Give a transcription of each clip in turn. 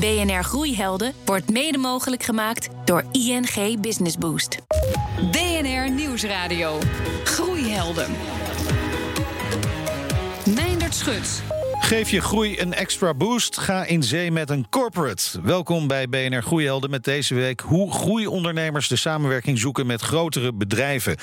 BNR Groeihelden wordt mede mogelijk gemaakt door ING Business Boost. BNR Nieuwsradio. Groeihelden. Meindert Schut. Geef je groei een extra boost? Ga in zee met een corporate. Welkom bij BNR Groeihelden met deze week hoe groeiondernemers de samenwerking zoeken met grotere bedrijven.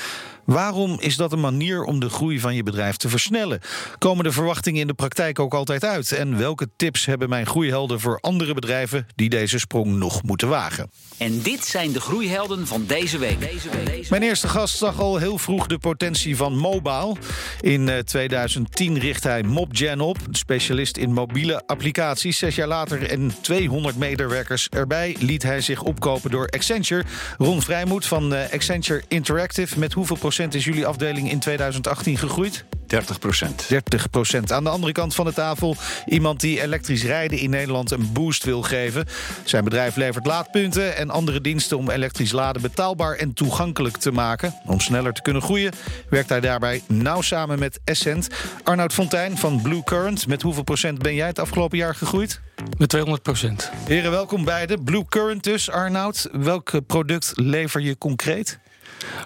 Waarom is dat een manier om de groei van je bedrijf te versnellen? Komen de verwachtingen in de praktijk ook altijd uit? En welke tips hebben mijn groeihelden voor andere bedrijven die deze sprong nog moeten wagen? En dit zijn de groeihelden van deze week. Deze week. Mijn eerste gast zag al heel vroeg de potentie van mobile. In 2010 richt hij MobGen op, specialist in mobiele applicaties. Zes jaar later en 200 medewerkers erbij liet hij zich opkopen door Accenture. Ron Vrijmoed van Accenture Interactive. Met hoeveel procent is jullie afdeling in 2018 gegroeid? 30 procent. 30 procent. Aan de andere kant van de tafel iemand die elektrisch rijden in Nederland een boost wil geven. Zijn bedrijf levert laadpunten en andere diensten om elektrisch laden betaalbaar en toegankelijk te maken. Om sneller te kunnen groeien werkt hij daarbij nauw samen met Essent. Arnoud Fontijn van Blue Current. Met hoeveel procent ben jij het afgelopen jaar gegroeid? Met 200 procent. Heren, welkom beiden. Blue Current dus, Arnoud. Welk product lever je concreet?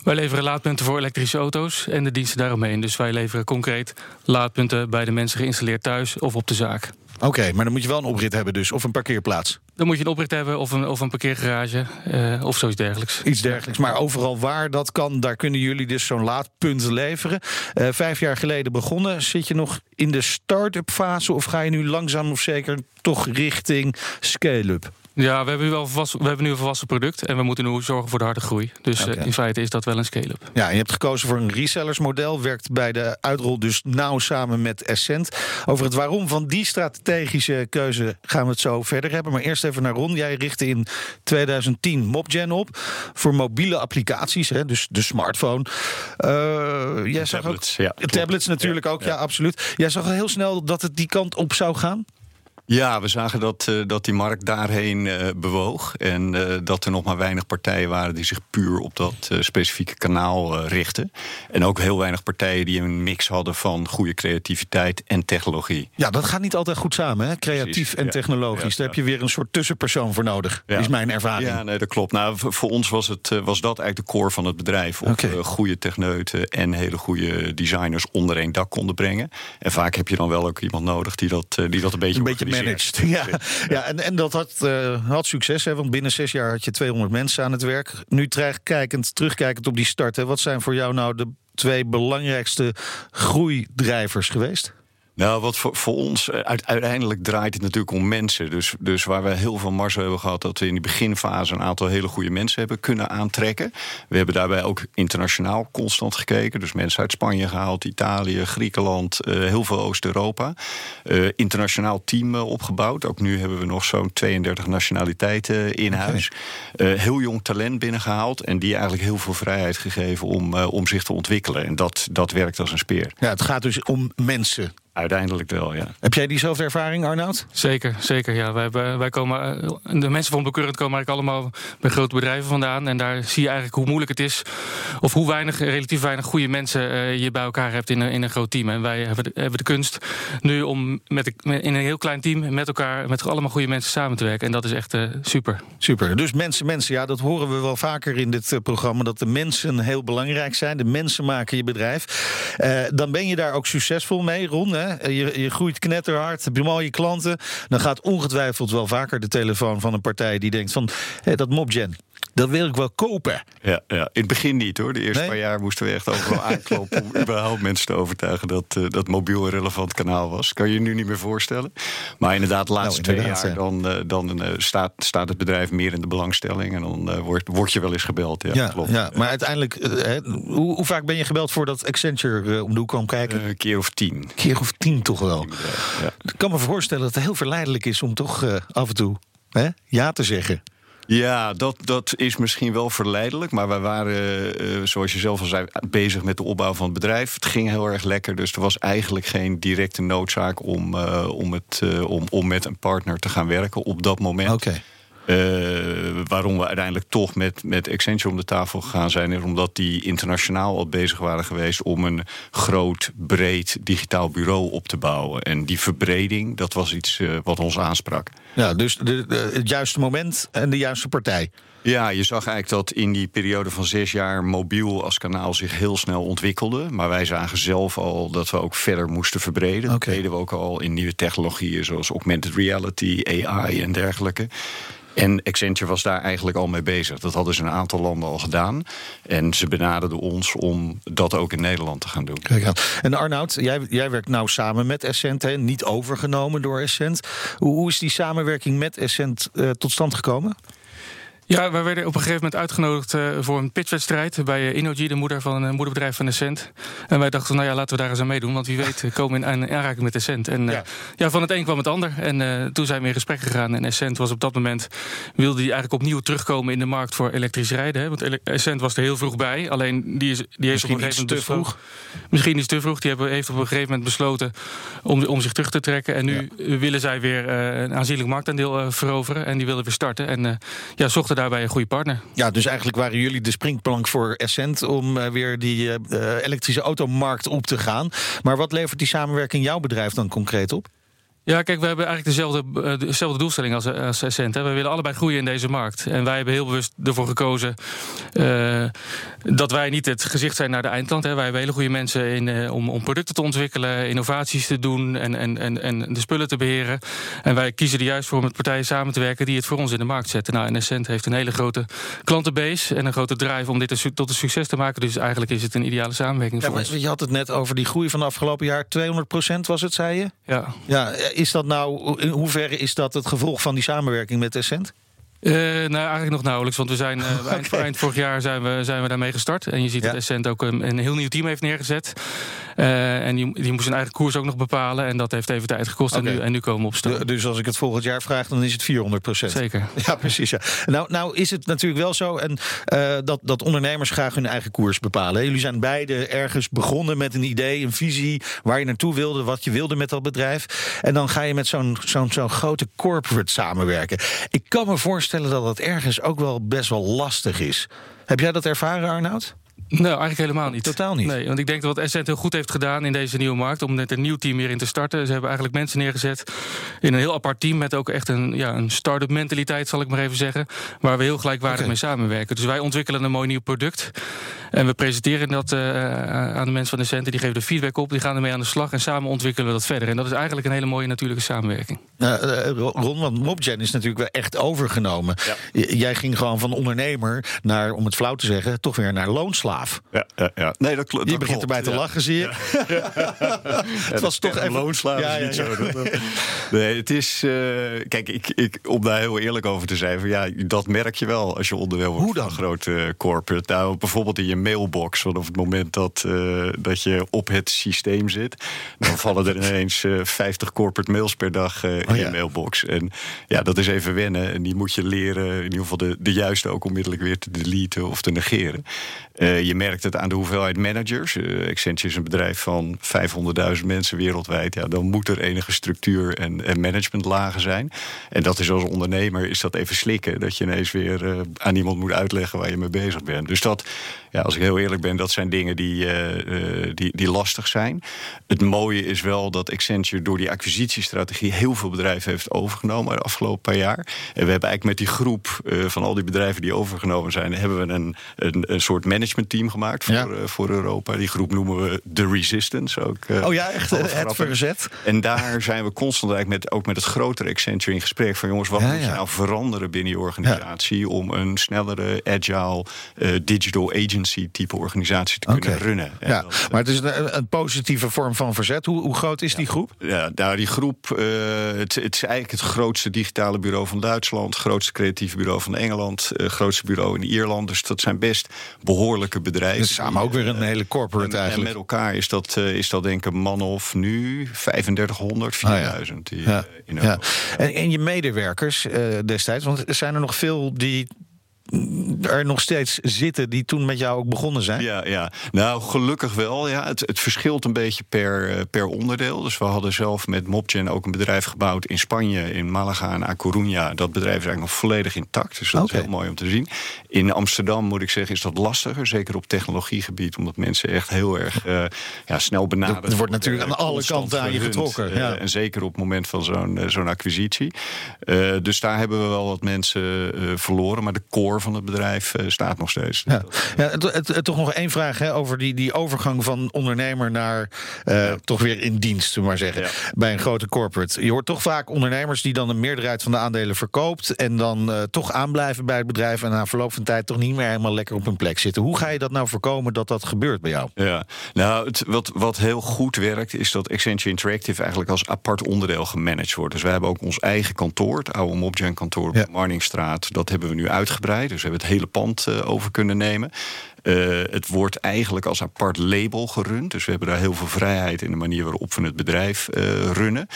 Wij leveren laadpunten voor elektrische auto's en de diensten daaromheen. Dus wij leveren concreet laadpunten bij de mensen geïnstalleerd thuis of op de zaak. Oké, maar dan moet je wel een oprit hebben dus, of een parkeerplaats. Dan moet je een oprit hebben of een, of een parkeergarage uh, of zoiets dergelijks. Iets dergelijks, maar overal waar dat kan, daar kunnen jullie dus zo'n laadpunt leveren. Uh, vijf jaar geleden begonnen. Zit je nog in de start-up fase of ga je nu langzaam of zeker toch richting scale-up? Ja, we hebben, nu wel we hebben nu een volwassen product en we moeten nu zorgen voor de harde groei. Dus okay. uh, in feite is dat wel een scale-up. Ja, en je hebt gekozen voor een resellersmodel. Werkt bij de uitrol dus nauw samen met Essent. Over het waarom van die strategische keuze gaan we het zo verder hebben. Maar eerst even naar Ron. Jij richtte in 2010 MobGen op voor mobiele applicaties, hè, dus de smartphone. Uh, jij zag tablets, ook, ja, tablets natuurlijk ja, ook, ja. ja, absoluut. Jij zag al heel snel dat het die kant op zou gaan? Ja, we zagen dat, uh, dat die markt daarheen uh, bewoog. En uh, dat er nog maar weinig partijen waren die zich puur op dat specifieke kanaal richten. En ook heel weinig partijen die een mix hadden van goede creativiteit en technologie. Ja, dat gaat niet altijd goed samen, hè? creatief Precies, en technologisch. Ja, Daar heb je weer een soort tussenpersoon voor nodig, is mijn ervaring. Ja, nee, dat klopt. Nou, voor ons was, het, was dat eigenlijk de core van het bedrijf. Of okay. goede techneuten en hele goede designers onder één dak konden brengen. En vaak heb je dan wel ook iemand nodig die dat, die dat een beetje, een beetje Ja, ja en, en dat had, uh, had succes, hè, want binnen zes jaar had je 200 mensen aan het werk. Nu terugkijkend, terugkijkend op die start, hè, wat zijn voor jou nou de twee belangrijkste groeidrijvers geweest? Nou, wat voor, voor ons uiteindelijk draait het natuurlijk om mensen. Dus, dus waar we heel veel mars hebben gehad, dat we in die beginfase een aantal hele goede mensen hebben kunnen aantrekken. We hebben daarbij ook internationaal constant gekeken. Dus mensen uit Spanje gehaald, Italië, Griekenland, uh, heel veel Oost-Europa. Uh, internationaal team opgebouwd. Ook nu hebben we nog zo'n 32 nationaliteiten in huis. heel jong talent binnengehaald en die eigenlijk heel veel vrijheid gegeven om, om zich te ontwikkelen. En dat, dat werkt als een speer. Ja, het gaat dus om mensen. Uiteindelijk wel, ja. Heb jij diezelfde ervaring, Arnoud? Zeker, zeker. Ja. Wij, wij komen, de mensen van Becurrent komen eigenlijk allemaal bij grote bedrijven vandaan. En daar zie je eigenlijk hoe moeilijk het is. Of hoe weinig, relatief weinig goede mensen uh, je bij elkaar hebt in een, in een groot team. En wij hebben de, hebben de kunst nu om met, in een heel klein team met elkaar, met allemaal goede mensen samen te werken. En dat is echt uh, super. Super. Dus mensen, mensen, ja, dat horen we wel vaker in dit programma. Dat de mensen heel belangrijk zijn. De mensen maken je bedrijf. dan ben je daar ook succesvol mee, Ron. Hè? Je, je groeit knetterhard, heb je klanten. Dan gaat ongetwijfeld wel vaker de telefoon van een partij die denkt van hé, dat Mobgen. Dat wil ik wel kopen. Ja, ja, in het begin niet hoor. De eerste nee? paar jaar moesten we echt overal aankloppen om überhaupt mensen te overtuigen dat, uh, dat mobiel een relevant kanaal was. Kan je je nu niet meer voorstellen. Maar inderdaad, de laatste nou, inderdaad, twee jaar dan, uh, dan uh, staat, staat het bedrijf meer in de belangstelling. En dan wordt, word je wel eens gebeld. Ja, ja klopt. Ja, maar uiteindelijk, hoe, hoe, vaak ben je gebeld voordat Accenture om de hoek kwam kijken? een keer of tien. Een keer of tien toch wel. Ja. Ik kan me voorstellen dat het heel verleidelijk is om toch af en toe hè, ja te zeggen. Ja, dat, dat is misschien wel verleidelijk. Maar wij waren, uh, zoals je zelf al zei, bezig met de opbouw van het bedrijf. Het ging heel erg lekker. Dus er was eigenlijk geen directe noodzaak om, uh, om, het, uh, om, om met een partner te gaan werken op dat moment. Oké. Waarom we uiteindelijk toch met, met Accenture om de tafel gegaan zijn... is omdat die internationaal al bezig waren geweest... om een groot, breed digitaal bureau op te bouwen. En die verbreding, dat was iets wat ons aansprak. Ja, dus de, de, het juiste moment en de juiste partij. Ja, je zag eigenlijk dat in die periode van zes jaar mobiel als kanaal zich heel snel ontwikkelde. Maar wij zagen zelf al dat we ook verder moesten verbreden. Dat deden we ook al in nieuwe technologieën zoals augmented reality, AI en dergelijke. En Accenture was daar eigenlijk al mee bezig. Dat hadden ze een aantal landen al gedaan. En ze benaderden ons om dat ook in Nederland te gaan doen. Kijk En Arnoud, jij, jij werkt nou samen met Essent, niet overgenomen door Essent. Hoe, is die samenwerking met Essent uh, tot stand gekomen? Ja, wij werden op een gegeven moment uitgenodigd uh, voor een pitchwedstrijd bij uh, de moeder van een moederbedrijf van Essent. En wij dachten, nou ja, laten we daar eens aan meedoen, want wie weet eh, komen we in aanraking met Essent. En ja. ja. van het een kwam het ander. En toen zijn we in gesprek gegaan. En Essent was op dat moment, wilde die eigenlijk opnieuw terugkomen in de markt voor elektrisch rijden. Hè? Want Essent was er heel vroeg bij. Alleen die, is, die heeft op een gegeven moment te vroeg. Misschien is te vroeg. Die hebben, heeft op een gegeven moment besloten om, om zich terug te trekken. En nu willen zij weer een aanzienlijk marktaandeel veroveren. En die willen weer starten. En ja, zochten daarbij een goede partner. Ja, dus eigenlijk waren jullie de springplank voor Essent om uh, weer die uh, elektrische automarkt op te gaan. Maar wat levert die samenwerking jouw bedrijf dan concreet op? Ja, kijk, we hebben eigenlijk dezelfde, eh, dezelfde doelstelling als, als Essent. We willen allebei groeien in deze markt. En wij hebben heel bewust ervoor gekozen uh, dat wij niet het gezicht zijn naar de eindklant. Hè. Wij hebben hele goede mensen in, uh, om, om producten te ontwikkelen, innovaties te doen en, en, en, en de spullen te beheren. En wij kiezen er juist voor om met partijen samen te werken die het voor ons in de markt zetten. Nou, en Essent heeft een hele grote klantenbase en een grote drive om dit tot een succes te maken. Dus eigenlijk is het een ideale samenwerking ja, voor ons. Je had het net over die groei van afgelopen jaar. 200% was het, zei je? Ja. Ja, is dat nou, in hoeverre is dat het gevolg van die samenwerking met Essent? Uh, nou, eigenlijk nog nauwelijks. Want we zijn uh, eind, eind, vorig jaar zijn we, zijn we daarmee gestart. En je ziet dat Essent ook een, een, heel nieuw team heeft neergezet. Uh, en die, die moest zijn eigen koers ook nog bepalen. En dat heeft even tijd gekost. Okay. En, nu, en nu komen we op stroom. Dus als ik het volgend jaar vraag, dan is het 400 procent. Zeker. Ja, precies. Ja. Nou, nou is het natuurlijk wel zo en, dat, dat ondernemers graag hun eigen koers bepalen. Jullie zijn beide ergens begonnen met een idee, een visie... waar je naartoe wilde, wat je wilde met dat bedrijf. En dan ga je met zo'n zo'n zo'n grote corporate samenwerken. Ik kan me voorstellen voorstellen dat het ergens ook wel best wel lastig is. Heb jij dat ervaren, Arnoud? Nou, eigenlijk helemaal niet. Totaal niet. Nee, want ik denk dat wat Essent heel goed heeft gedaan in deze nieuwe markt, om net een nieuw team weer in te starten. Ze hebben eigenlijk mensen neergezet in een heel apart team met ook echt een, ja, een start-up mentaliteit, zal ik maar even zeggen. Waar we heel gelijkwaardig okay. mee samenwerken. Dus wij ontwikkelen een mooi nieuw product. En we presenteren dat uh, aan de mensen van Essent. Die geven de feedback op, die gaan ermee aan de slag. En samen ontwikkelen we dat verder. En dat is eigenlijk een hele mooie natuurlijke samenwerking. Uh, Ron, want Mobgen is natuurlijk wel echt overgenomen. Ja. Jij ging gewoon van ondernemer naar, om het flauw te zeggen, toch weer naar Ja, ja, ja. Nee, dat klopt. Je begint erbij te lachen, zie je. het was toch even loonslaaf. Ja, niet zo. nee, het is. Uh, kijk, ik, ik, om daar heel eerlijk over te zijn, van, ja, dat merk je wel als je onderdeel wordt Hoe dan? van een grote corporate. Nou, bijvoorbeeld in je mailbox, vanaf het moment dat, uh, dat je op het systeem zit, dan vallen er ineens uh, 50 corporate mails per dag uh, in oh, je mailbox. En ja, dat is even wennen. En die moet je leren, in ieder geval de, de juiste ook onmiddellijk weer te deleten of te negeren. Uh, je merkt het aan de hoeveelheid managers. Uh, Accenture is een bedrijf van 500.000 mensen wereldwijd. Ja, dan moet er enige structuur en, en managementlagen zijn. En dat is als ondernemer is dat even slikken. Dat je ineens weer uh, aan iemand moet uitleggen waar je mee bezig bent. Dus dat, ja, als ik heel eerlijk ben, dat zijn dingen die, die, die lastig zijn. Het mooie is wel dat Accenture door die acquisitiestrategie heel veel bedrijven heeft overgenomen de afgelopen paar jaar. En we hebben eigenlijk met die groep van al die bedrijven die overgenomen zijn, hebben we een, een, een soort management team gemaakt voor, ja. uh, voor Europa. Die groep noemen we The Resistance. Ook, oh ja, echt het verzet. En daar zijn we constant eigenlijk met, ook met het grotere Accenture in gesprek. Van jongens, wat ja, moet je nou veranderen binnen je organisatie... om een snellere, agile, digital agency type organisatie te kunnen runnen. En ja, dat, maar het is een, een, positieve vorm van verzet. Hoe, hoe groot is die groep? Ja, nou, die groep, het, het, is eigenlijk het grootste digitale bureau van Duitsland... grootste creatieve bureau van Engeland... grootste bureau in Ierland. Dus dat zijn best behoorlijke bedrijven. Dus samen ook weer een hele corporate en, eigenlijk. En met elkaar is dat, is dat denk ik een man of nu 3500, 4000. Ah, ja. ja. En, en je medewerkers uh, destijds, want er zijn er nog veel die er nog steeds zitten die toen met jou ook begonnen zijn? Ja, ja. nou gelukkig wel. Ja. Het, het verschilt een beetje per, eh, per onderdeel. Dus we hadden zelf met Mopgen ook een bedrijf gebouwd in Spanje, in Malaga en A Coruña. Dat bedrijf is eigenlijk nog volledig intact. Dus dat is heel mooi om te zien. In Amsterdam moet ik zeggen, is dat lastiger. Zeker op technologiegebied, omdat mensen echt heel erg eh, ja, snel benaderen. Er wordt natuurlijk aan alle kanten aan je getrokken, Eh, ja. en zeker op het moment van zo'n zo'n acquisitie. Dus daar hebben we wel wat mensen verloren. Maar de core van het bedrijf eh, staat nog steeds. Ja. Ja, het, het- het- toch nog één vraag hè, over die, die overgang van ondernemer naar eh, toch weer in dienst, maar zeggen, Ja. bij een grote corporate. Je hoort toch vaak ondernemers die dan een meerderheid van de aandelen verkoopt en dan eh, toch aanblijven bij het bedrijf en na verloop van tijd toch niet meer helemaal lekker op hun plek zitten. Hoe ga je dat nou voorkomen dat dat gebeurt bij jou? Ja, nou, het, wat, wat heel goed werkt, is dat Accenture Interactive eigenlijk als apart onderdeel gemanaged wordt. Dus wij hebben ook ons eigen kantoor, het oude Mobgen kantoor op Ja. de Marnixstraat. Dat hebben we nu uitgebreid. Dus we hebben het hele pand eh, over kunnen nemen. Eh, het wordt eigenlijk als apart label gerund. Dus we hebben daar heel veel vrijheid in de manier waarop we het bedrijf eh, runnen.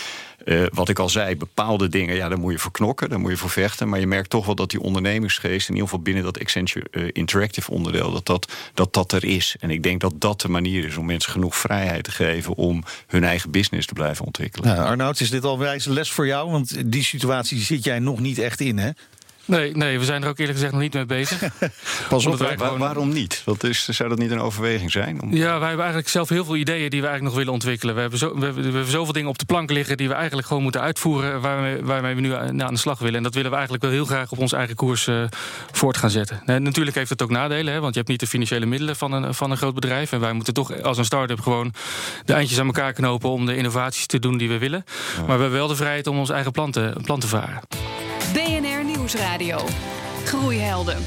Wat ik al zei, bepaalde dingen, ja, daar moet je voor knokken, daar moet je voor vechten. Maar je merkt toch wel dat die ondernemingsgeest, in ieder geval binnen dat Accenture Interactive onderdeel, dat dat, dat dat er is. En ik denk dat dat de manier is om mensen genoeg vrijheid te geven om hun eigen business te blijven ontwikkelen. Nou, Arnoud, is dit al wijze les voor jou? Want die situatie zit jij nog niet echt in, hè? Nee, nee, we zijn er ook eerlijk gezegd nog niet mee bezig. Pas op, wij gewoon- waarom niet? Wat is, zou dat niet een overweging zijn? Om... Ja, wij hebben eigenlijk zelf heel veel ideeën die we eigenlijk nog willen ontwikkelen. We hebben, zo, we hebben, we hebben zoveel dingen op de plank liggen die we eigenlijk gewoon moeten uitvoeren. Waarmee, waarmee we nu aan aan de slag willen. En dat willen we eigenlijk wel heel graag op onze eigen koers eh, voort gaan zetten. Natuurlijk heeft het ook nadelen, hè, want je hebt niet de financiële middelen van een, van een groot bedrijf. En wij moeten toch als een start-up gewoon de eindjes aan elkaar knopen om de innovaties te doen die we willen. Maar we hebben wel de vrijheid om ons eigen plan te, plan te varen. Nieuwsradio. Groeihelden.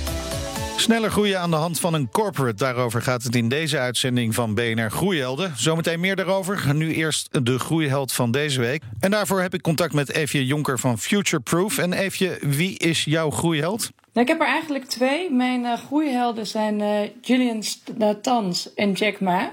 Sneller groeien aan de hand van een corporate. Daarover gaat het in deze uitzending van BNR Groeihelden. Zometeen meer daarover. Nu eerst de groeiheld van deze week. En daarvoor heb ik contact met Eefje Jonker van Futureproof. En Eefje, wie is jouw groeiheld? Nou, ik heb er eigenlijk twee. Mijn eh groeihelden zijn eh Gillian St- eh, Tans en Jack Ma.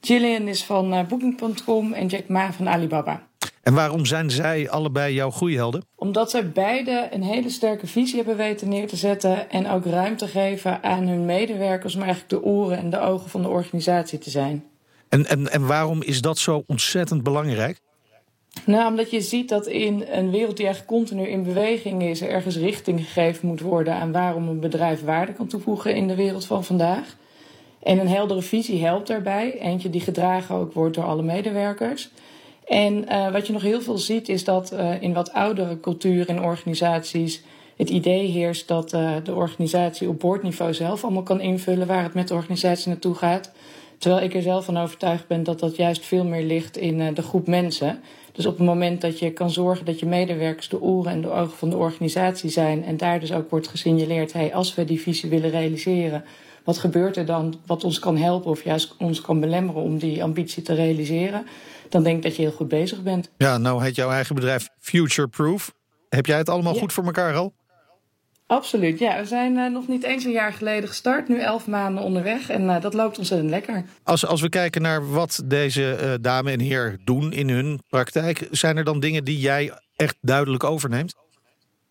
Gillian is van Booking.com en Jack Ma van Alibaba. En waarom zijn zij allebei jouw groeihelden? Omdat zij beide een hele sterke visie hebben weten neer te zetten en ook ruimte geven aan hun medewerkers om eigenlijk de oren en de ogen van de organisatie te zijn. En, en, en waarom is dat zo ontzettend belangrijk? Nou, omdat je ziet dat in een wereld die eigenlijk continu in beweging is, er ergens richting gegeven moet worden aan waarom een bedrijf waarde kan toevoegen in de wereld van vandaag. En een heldere visie helpt daarbij. Eentje die gedragen ook wordt door alle medewerkers. En eh, wat je nog heel veel ziet is dat eh, in wat oudere culturen en organisaties het idee heerst dat eh, de organisatie op boordniveau zelf allemaal kan invullen waar het met de organisatie naartoe gaat. Terwijl ik er zelf van overtuigd ben dat dat juist veel meer ligt in de groep mensen. Dus op het moment dat je kan zorgen dat je medewerkers de oren en de ogen van de organisatie zijn. En daar dus ook wordt gesignaleerd: hey, als we die visie willen realiseren, wat gebeurt er dan wat ons kan helpen of juist ons kan belemmeren om die ambitie te realiseren? Dan denk ik dat je heel goed bezig bent. Ja, nou heet jouw eigen bedrijf Futureproof. Heb jij het allemaal Ja. goed voor elkaar al? Absoluut, ja. We zijn eh, nog niet eens een jaar geleden gestart, nu elf maanden onderweg. En eh, dat loopt ontzettend lekker. Als, als we kijken naar wat deze eh, dame en heer doen in hun praktijk, zijn er dan dingen die jij echt duidelijk overneemt?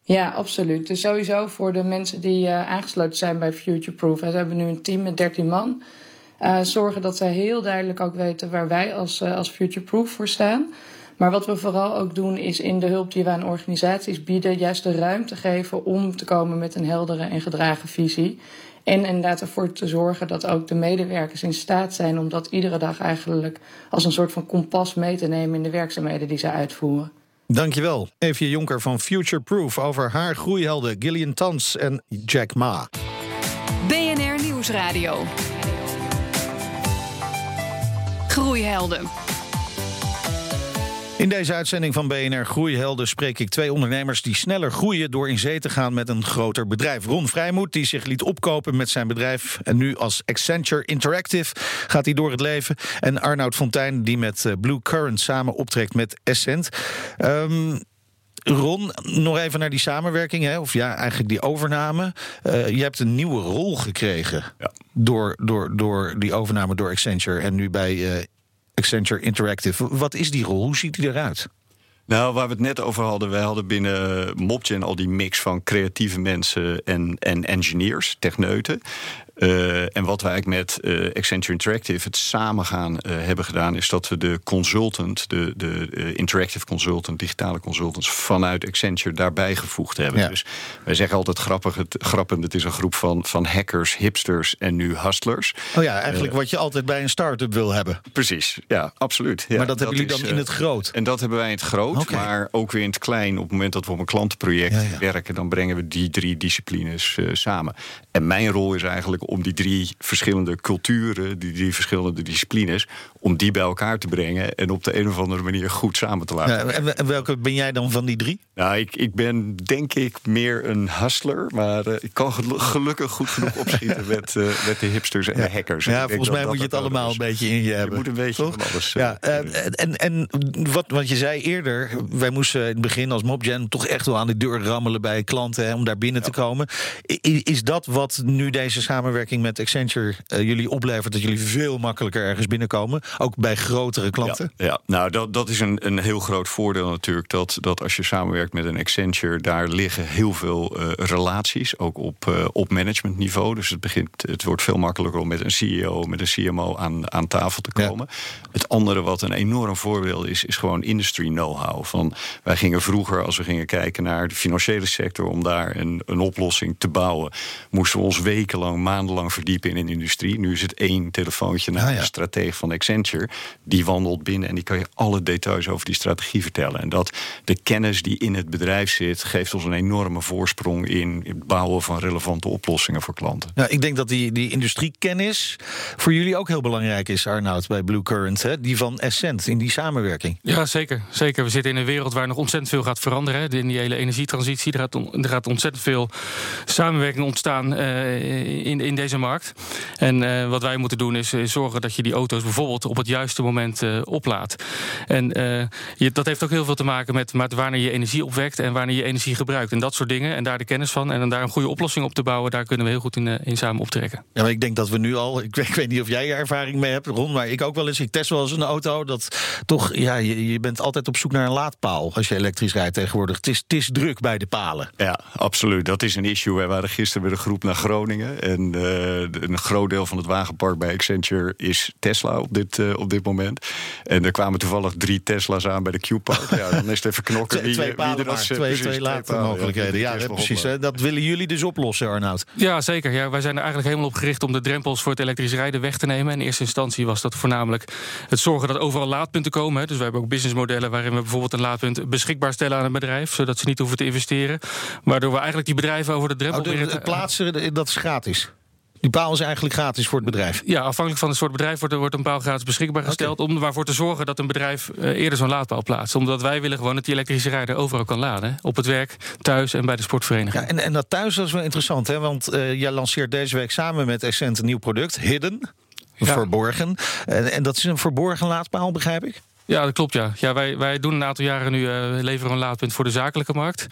Ja, absoluut. Dus sowieso voor de mensen die eh, aangesloten zijn bij Futureproof. We hebben nu een team met 13 man. Eh, zorgen dat zij heel duidelijk ook weten waar wij als, eh, als Futureproof voor staan. Maar wat we vooral ook doen is in de hulp die we aan organisaties bieden, juist de ruimte geven om te komen met een heldere en gedragen visie. En inderdaad ervoor te zorgen dat ook de medewerkers in staat zijn om dat iedere dag eigenlijk als een soort van kompas mee te nemen in de werkzaamheden die zij uitvoeren. Dankjewel, Evie Jonker van Futureproof over haar groeihelden Gillian Tans en Jack Ma. BNR Nieuwsradio. Groeihelden. In deze uitzending van BNR Groeihelden spreek ik twee ondernemers die sneller groeien door in zee te gaan met een groter bedrijf. Ron Vrijmoed, die zich liet opkopen met zijn bedrijf en nu als Accenture Interactive gaat hij door het leven. En Arnoud Fontijn, die met eh, Blue Current samen optrekt met Essent. Ehm, Ron, nog even naar die samenwerking, hè? of ja, eigenlijk die overname. Eh, je hebt een nieuwe rol gekregen Ja. door, door, door die overname door Accenture en nu bij eh, Accenture Interactive. Wat is die rol? Hoe ziet die eruit? Nou, waar we het net over hadden, wij hadden binnen Mopgen al die mix van creatieve mensen en, en engineers, techneuten. Uh, en wat wij eigenlijk met uh, Accenture Interactive het samengaan uh, hebben gedaan, is dat we de consultant, de, de interactive consultant, digitale consultants vanuit Accenture daarbij gevoegd hebben. Ja. Dus wij zeggen altijd grappig, het, grappend, het is een groep van, van hackers, hipsters en nu hustlers. Oh ja, eigenlijk wat je altijd bij een start-up wil hebben. Precies, ja, absoluut. Ja, maar dat, dat hebben jullie dan in het groot? En dat hebben wij in het groot, okay. maar ook weer in het klein. Op het moment dat we op een klantenproject ja, ja. werken, dan brengen we die drie disciplines samen. En mijn rol is eigenlijk om die drie verschillende culturen, die drie verschillende disciplines, om die bij elkaar te brengen en op de een of andere manier goed samen te laten. Ja, en welke ben jij dan van die drie? Nou, ik, ik ben denk ik meer een hustler, maar uh, ik kan gelukkig goed genoeg opschieten met, uh, met de hipsters en ja. de hackers. Ja, volgens mij moet je het allemaal een beetje in je hebben. Je moet een beetje toch? van alles. Ja, uh, en en wat, wat je zei eerder, wij moesten in het begin als Mobgen toch echt wel aan de deur rammelen bij klanten hè, om daar binnen ja. te komen. I, is dat wat nu deze samenwerking met Accenture jullie oplevert dat jullie veel makkelijker ergens binnenkomen, ook bij grotere klanten? Ja, ja. nou dat, dat is een, een heel groot voordeel natuurlijk, dat, dat als je samenwerkt met een Accenture, daar liggen heel veel uh, relaties, ook op, uh, op managementniveau. Dus het, begint, het wordt veel makkelijker om met een CEO, met een CMO aan, aan tafel te komen. Ja. Het andere wat een enorm voordeel is, is gewoon industry know-how. Van, wij gingen vroeger, als we gingen kijken naar de financiële sector, om daar een, een oplossing te bouwen, moesten we ons wekenlang, maandenlang verdiepen in een industrie. Nu is het één telefoontje naar ja, ja. de stratege van Accenture. Die wandelt binnen en die kan je alle details over die strategie vertellen. En dat de kennis die in het bedrijf zit, geeft ons een enorme voorsprong in het bouwen van relevante oplossingen voor klanten. Ja, ik denk dat die, die industriekennis voor jullie ook heel belangrijk is, Arnoud, bij Blue Current. Hè? Die van Essent in die samenwerking. Ja, zeker. zeker. We zitten in een wereld waar nog ontzettend veel gaat veranderen. Hè? In die hele energietransitie. Er gaat, on, er gaat ontzettend veel samenwerking ontstaan uh, in, in deze markt. En uh, wat wij moeten doen is, is, zorgen dat je die auto's bijvoorbeeld op het juiste moment uh, oplaadt. En je, dat heeft ook heel veel te maken met, met wanneer je energie opwekt en wanneer je energie gebruikt. En dat soort dingen. En daar de kennis van. En dan daar een goede oplossing op te bouwen, daar kunnen we heel goed in, in samen optrekken. Ja, maar ik denk dat we nu al. Ik weet, ik weet niet of jij er ervaring mee hebt, Ron, maar ik ook wel eens. Ik test wel eens een auto. Dat toch, ja, je, je bent altijd op zoek naar een laadpaal als je elektrisch rijdt tegenwoordig. Het is, het is druk bij de palen. Ja, absoluut. Dat is een issue. Wij waren gisteren met een groep naar Groningen. En uh, een groot deel van het wagenpark bij Accenture is Tesla op dit, uh, op dit moment. En er kwamen toevallig drie Tesla's aan bij de Q-park. Ja, dan is het even knokken. Twee, twee palen wie maar, twee, precies, twee laadmogelijkheden. Ja, ja, ja precies. Hè. Dat willen jullie dus oplossen, Arnoud. Ja, zeker. Ja, wij zijn er eigenlijk helemaal op gericht om de drempels voor het elektrisch rijden weg te nemen. In eerste instantie was dat voornamelijk het zorgen dat overal laadpunten komen. Hè. Dus we hebben ook businessmodellen waarin we bijvoorbeeld een laadpunt beschikbaar stellen aan een bedrijf, zodat ze niet hoeven te investeren. Waardoor we eigenlijk die bedrijven over de drempel... Oh, de, het plaatsen, dat is gratis? Die paal is eigenlijk gratis voor het bedrijf? Ja, afhankelijk van het soort bedrijf wordt, wordt een paal gratis beschikbaar gesteld... Okay. om ervoor te zorgen dat een bedrijf uh, eerder zo'n laadpaal plaatst. Omdat wij willen gewoon dat die elektrische rijder overal kan laden. Op het werk, thuis en bij de sportvereniging. Ja, en, en dat thuis dat is wel interessant, hè? want uh, jij lanceert deze week samen met Essent een nieuw product, Hidden. Ja. Verborgen. En, en dat is een verborgen laadpaal, begrijp ik? Ja, dat klopt. Ja. Ja, wij, wij doen een aantal jaren nu uh, leveren een laadpunt voor de zakelijke markt.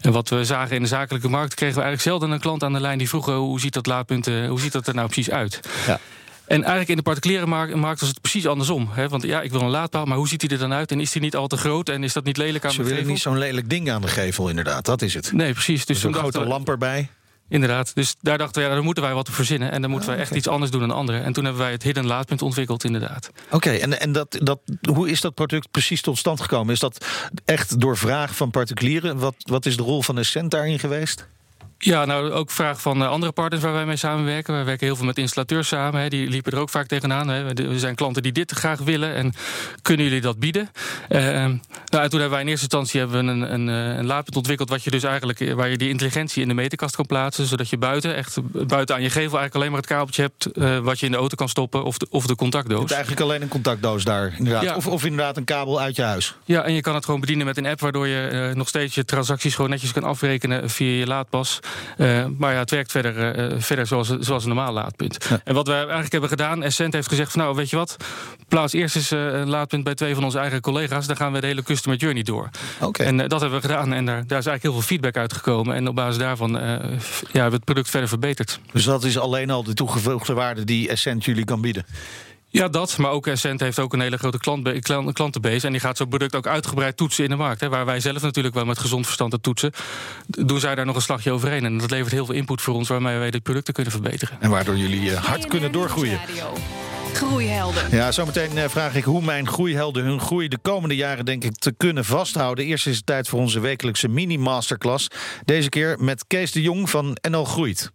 En wat we zagen in de zakelijke markt, kregen we eigenlijk zelden een klant aan de lijn die vroeg: hoe ziet dat laadpunt, uh, hoe ziet dat er nou precies uit? Ja. En eigenlijk in de particuliere markt, was het precies andersom. Hè? Want ja, ik wil een laadpaal, maar hoe ziet hij er dan uit? En is die niet al te groot? En is dat niet lelijk aan Ze de gevel? Ze willen niet zo'n lelijk ding aan de gevel, inderdaad. Dat is het. Nee, precies. Dus een grote lamp erbij. Inderdaad, dus daar dachten we, ja, daar moeten wij wat verzinnen. En dan moeten oh, wij echt okay. iets anders doen dan anderen. En toen hebben wij het hidden laadpunt ontwikkeld, inderdaad. Oké, okay, en, en dat, dat, hoe is dat product precies tot stand gekomen? Is dat echt door vraag van particulieren? Wat, wat is de rol van Essent daarin geweest? Ja, nou ook vraag van andere partners waar wij mee samenwerken. Wij werken heel veel met installateurs samen. Hè. Die liepen er ook vaak tegenaan. Hè. Er zijn klanten die dit graag willen. En kunnen jullie dat bieden? Uh, nou, en toen hebben wij in eerste instantie hebben we een, een, een laadpunt ontwikkeld. Wat je dus eigenlijk, waar je die intelligentie in de meterkast kan plaatsen. Zodat je buiten, echt buiten aan je gevel, eigenlijk alleen maar het kabeltje hebt. Uh, wat je in de auto kan stoppen. Of de, of de contactdoos. Je hebt eigenlijk alleen een contactdoos daar. Inderdaad. Ja. Of, of inderdaad een kabel uit je huis. Ja, en je kan het gewoon bedienen met een app. Waardoor je uh, nog steeds je transacties gewoon netjes kan afrekenen via je laadpas. Maar maar ja, het werkt verder, uh, verder zoals, zoals een normaal laadpunt. Ja. En wat we eigenlijk hebben gedaan, Essent heeft gezegd van nou, weet je wat, plaats eerst eens een laadpunt bij twee van onze eigen collega's. Dan gaan we de hele customer journey door. Okay. En dat hebben we gedaan en daar, daar is eigenlijk heel veel feedback uitgekomen. En op basis daarvan ja, hebben we het product verder verbeterd. Dus dat is alleen al de toegevoegde waarde die Essent jullie kan bieden? Ja, dat. Maar ook Essent heeft ook een hele grote klant, klantenbase. En die gaat zo'n product ook uitgebreid toetsen in de markt. Hè, waar wij zelf natuurlijk wel met gezond verstand het toetsen. Doen zij daar nog een slagje overheen. En dat levert heel veel input voor ons waarmee wij de producten kunnen verbeteren. En waardoor jullie eh, hard kunnen doorgroeien. Groeihelden. Ja, zometeen eh, vraag ik hoe mijn groeihelden hun groei de komende jaren denk ik te kunnen vasthouden. Eerst is het tijd voor onze wekelijkse mini-masterclass. Deze keer met Kees de Jong van NL Groeit.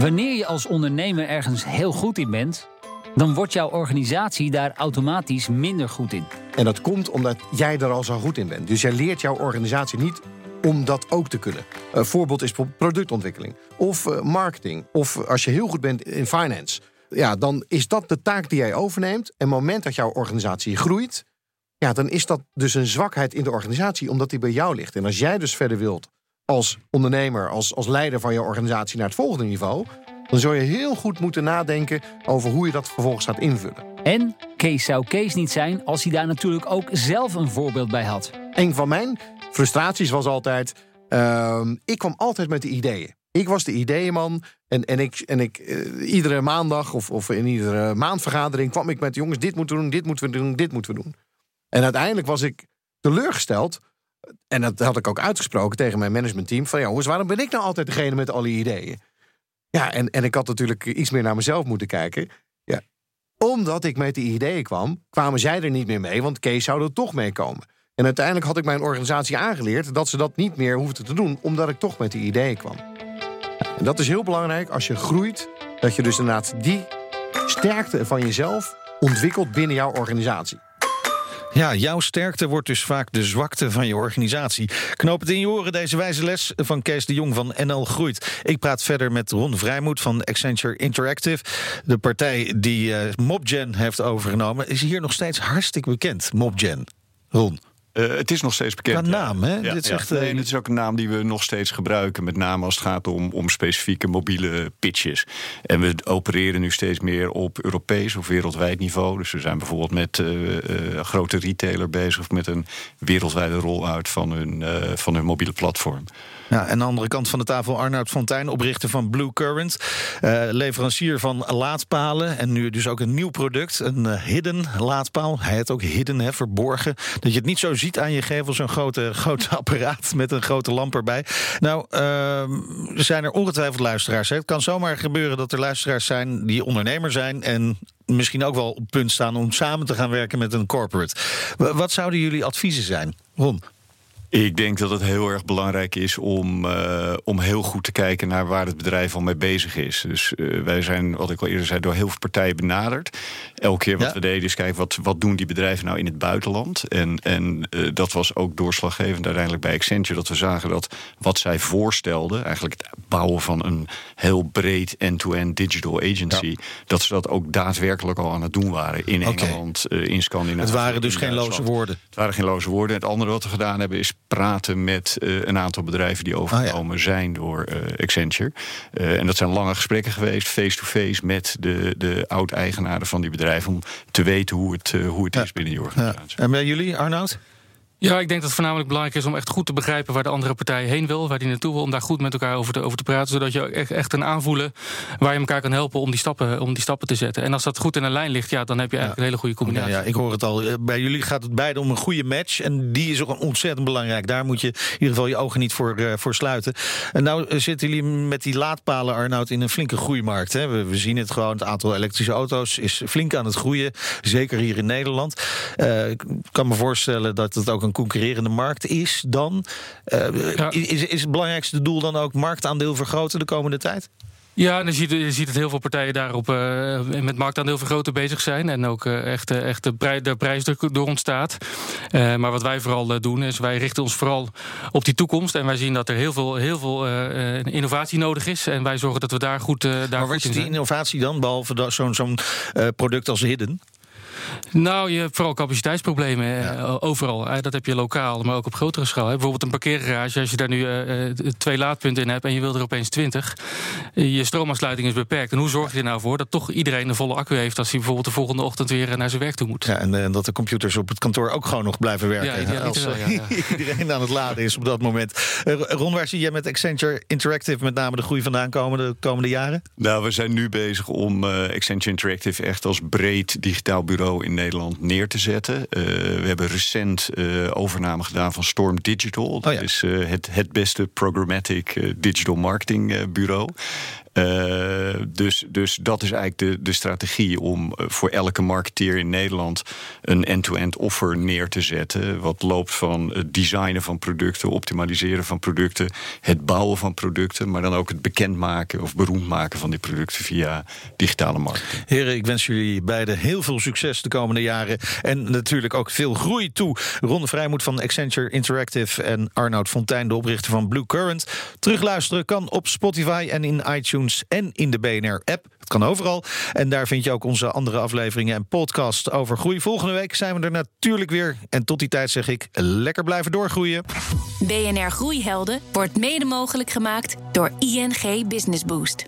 Wanneer je als ondernemer ergens heel goed in bent, dan wordt jouw organisatie daar automatisch minder goed in. En dat komt omdat jij er al zo goed in bent. Dus jij leert jouw organisatie niet om dat ook te kunnen. Een voorbeeld is productontwikkeling of eh, marketing. Of als je heel goed bent in finance. Ja, dan is dat de taak die jij overneemt. En het moment dat jouw organisatie groeit, ja, dan is dat dus een zwakheid in de organisatie, omdat die bij jou ligt. En als jij dus verder wilt als ondernemer, als, als leider van je organisatie naar het volgende niveau, dan zul je heel goed moeten nadenken over hoe je dat vervolgens gaat invullen. En Kees zou Kees niet zijn als hij daar natuurlijk ook zelf een voorbeeld bij had. Een van mijn frustraties was altijd, uh, ik kwam altijd met de ideeën. Ik was de ideeënman en, en ik, en ik uh, iedere maandag of, of in iedere maandvergadering kwam ik met jongens, dit moeten we doen, dit moeten we doen, dit moeten we doen. En uiteindelijk was ik teleurgesteld en dat had ik ook uitgesproken tegen mijn managementteam. Van ja, jongens, waarom ben ik nou altijd degene met al die ideeën? Ja, en, en ik had natuurlijk iets meer naar mezelf moeten kijken. Ja, omdat ik met die ideeën kwam, kwamen zij er niet meer mee. Want Kees zou er toch mee komen. En uiteindelijk had ik mijn organisatie aangeleerd dat ze dat niet meer hoefden te doen, omdat ik toch met die ideeën kwam. En dat is heel belangrijk als je groeit, dat je dus inderdaad die sterkte van jezelf ontwikkelt binnen jouw organisatie. Ja, jouw sterkte wordt dus vaak de zwakte van je organisatie. Knoop het in je oren, deze wijze les van Kees de Jong van NL Groeit. Ik praat verder met Ron Vrijmoed van Accenture Interactive. De partij die uh, Mobgen heeft overgenomen, is hier nog steeds hartstikke bekend. Mobgen. Ron. Uh, het is nog steeds bekend. Qua naam, hè? Ja, dit, is echt, nee, dit is ook een naam die we nog steeds gebruiken. Met name als het gaat om, om specifieke mobiele pitches. En we opereren nu steeds meer op Europees of wereldwijd niveau. Dus we zijn bijvoorbeeld met uh, grote retailer bezig... of met een wereldwijde rollout van hun, van hun mobiele platform. Ja, aan de andere kant van de tafel Arnoud Fontijn, oprichter van Blue Current. Uh, leverancier van laadpalen. En nu dus ook een nieuw product, een uh, hidden laadpaal. Hij heet ook hidden, hè, verborgen. Dat je het niet zo ziet aan je gevel, zo'n grote, grote apparaat met een grote lamp erbij. Nou, uh, zijn er ongetwijfeld luisteraars. Hè. Het kan zomaar gebeuren dat er luisteraars zijn die ondernemer zijn en misschien ook wel op punt staan om samen te gaan werken met een corporate. Wat zouden jullie adviezen zijn? Ron? Ik denk dat het heel erg belangrijk is om, uh, om heel goed te kijken naar waar het bedrijf al mee bezig is. Dus uh, wij zijn, wat ik al eerder zei, door heel veel partijen benaderd. Elke keer wat ja. we deden is kijken wat, wat doen die bedrijven nou in het buitenland. En, en uh, dat was ook doorslaggevend uiteindelijk bij Accenture. Dat we zagen dat wat zij voorstelden, eigenlijk het bouwen van een heel breed end-to-end digital agency, ja. dat ze dat ook daadwerkelijk al aan het doen waren in okay. Engeland, in Scandinavië. Het waren dus geen loze woorden. Het waren geen loze woorden. Het andere wat we gedaan hebben is praten met uh, een aantal bedrijven die overgenomen oh, ja. zijn door uh, Accenture. Uh, en dat zijn lange gesprekken geweest, face-to-face, -face, met de, de oud-eigenaren van die bedrijven. Om te weten hoe het, hoe het ja. is binnen die organisatie. Ja. En bij jullie, Arnoud? Ja, ik denk dat het voornamelijk belangrijk is om echt goed te begrijpen waar de andere partij heen wil, waar die naartoe wil, om daar goed met elkaar over te, over te praten, zodat je echt, echt een aanvoelen waar je elkaar kan helpen om die, stappen, om die stappen te zetten. En als dat goed in een lijn ligt, ja, dan heb je eigenlijk ja. een hele goede combinatie. Ja, ja, ik hoor het al. Bij jullie gaat het beide om een goede match. En die is ook ontzettend belangrijk. Daar moet je in ieder geval je ogen niet voor, uh, voor sluiten. En nou zitten jullie met die laadpalen, Arnoud, in een flinke groeimarkt. Hè? We, we, zien het gewoon. Het aantal elektrische auto's is flink aan het groeien. Zeker hier in Nederland. Uh, ik kan me voorstellen dat het ook een concurrerende markt is dan. Uh, ja. is, is het belangrijkste doel dan ook marktaandeel vergroten de komende tijd? Ja, dan ziet, je ziet dat heel veel partijen daarop uh, met marktaandeel vergroten bezig zijn. En ook uh, echt, echt de, prij, de prijsdruk door ontstaat. maar wat wij vooral doen, is wij richten ons vooral op die toekomst. En wij zien dat er heel veel, heel veel innovatie nodig is. En wij zorgen dat we daar goed, daar maar wat is die innovatie dan, behalve zo'n zo'n product als Hidden? Nou, je hebt vooral capaciteitsproblemen eh, overal. Dat heb je lokaal, maar ook op grotere schaal. Bijvoorbeeld een parkeergarage, als je daar nu eh, eh, twee laadpunten in hebt en je wil er opeens 20, eh, je stroomaansluiting is beperkt. En hoe zorg je er nou voor dat toch iedereen een volle accu heeft als hij bijvoorbeeld de volgende ochtend weer naar zijn werk toe moet? Ja, en dat de computers op het kantoor ook gewoon nog blijven werken. Ja, als wel, ja, ja. iedereen aan het laden is op dat moment. Ron, waar zie jij met Accenture Interactive met name de groei vandaan komen de komende jaren? Nou, we zijn nu bezig om eh, Accenture Interactive echt als breed digitaal bureau in Nederland neer te zetten. Eh, we hebben recent eh, overname gedaan van Storm Digital. Dat ja. is eh, het, het beste programmatic digital marketing bureau. Eh, dus, dus dat is eigenlijk de, de strategie om eh, voor elke marketeer in Nederland een end-to-end offer neer te zetten. Wat loopt van het designen van producten, optimaliseren van producten, het bouwen van producten, maar dan ook het bekendmaken of beroemd maken van die producten via digitale marketing. Heren, ik wens jullie beiden heel veel succes de komende jaren. En natuurlijk ook veel groei toe. Ron Vrijmoed van Accenture Interactive en Arnoud Fontijn, de oprichter van Blue Current. Terugluisteren kan op Spotify en in en in de BNR-app. Het kan overal. En daar vind je ook onze andere afleveringen en podcast over groei. Volgende week zijn we er natuurlijk weer. En tot die tijd zeg ik, lekker blijven doorgroeien. BNR Groeihelden wordt mede mogelijk gemaakt door ING Business Boost.